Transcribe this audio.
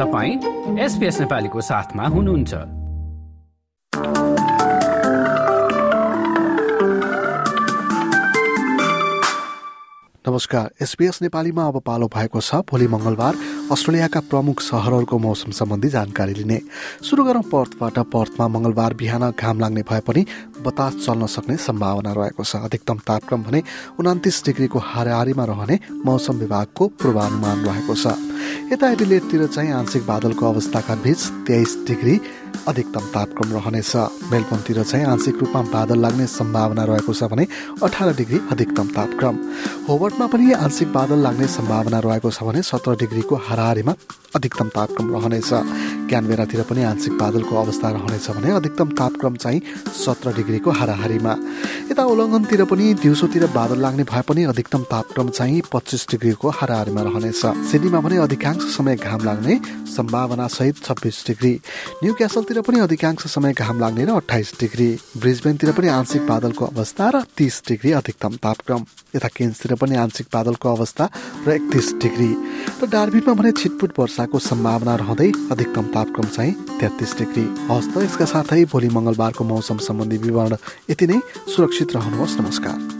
तपाईँ एसपिएस नेपालीको साथमा हुनुहुन्छ। नमस्कार एसपीएस नेपालीमा अब पालो भएको छ। भोलि मंगलबार अस्ट्रेलियाका प्रमुख सहरहरूको मौसम सम्बन्धी जानकारी लिने। सुरु गरौं पर्थबाट। पर्थमा मंगलबार बिहान घाम लाग्ने भए पनि बतास चल्न सक्ने सम्भावना रहेको छ। अधिकतम तापक्रम भने उन्तिस डिग्रीको हाराहारीमा रहने मौसम विभागको पूर्वानुमान रहेको छ। यता एडिलेटतिर चाहिँ आंशिक बादलको अवस्थाका बीच तेइस डिग्री अधिकतम तापक्रम रहनेछ। मेलबोनतिर चाहिँ आंशिक रूपमा बादल लाग्ने सम्भावना रहेको छ भने अठार डिग्री अधिकतम तापक्रम। होबर्टमा पनि आंशिक बादल लाग्ने सम्भावना रहेको छ भने सत्र डिग्रीको हाराहारीमा अधिकतम तापक्रम रहनेछ। क्यानबेरातिर पनि आंशिक बादलको अवस्था रहनेछ भने अधिकतम तापक्रम चाहिँ सत्र डिग्रीको हाराहारीमा। यता उल्लङ्घनतिर पनि दिउँसोतिर बादल लाग्ने भए पनि अधिकतम तापक्रम चाहिँ पच्चिस डिग्रीको हाराहारीमा रहनेछ। सिडनीमा पनि अधिकांश समय घाम लाग्ने सम्भावना सहित छब्बिस डिग्री। न्यू क्यासलतिर पनि अधिकांश समय घाम लाग्ने र अठाइस डिग्री ब्रिजबेनतिर पनि आंशिक बादलको अवस्था र तीस डिग्री अधिकतम तापक्रम। यता केन्सतिर पनि आंशिक बादलको अवस्था र एकतिस डिग्री। र डार्बिनमा भने छिटपुट वर्षाको सम्भावना रहँदै अधिकतम तापक्रम चाहिँ तेत्तिस डिग्री। हस् त यसका साथै भोलि मङ्गलबारको मौसम सम्बन्धी विवरण यति नै। सुरक्षित रहनुहोस्। नमस्कार।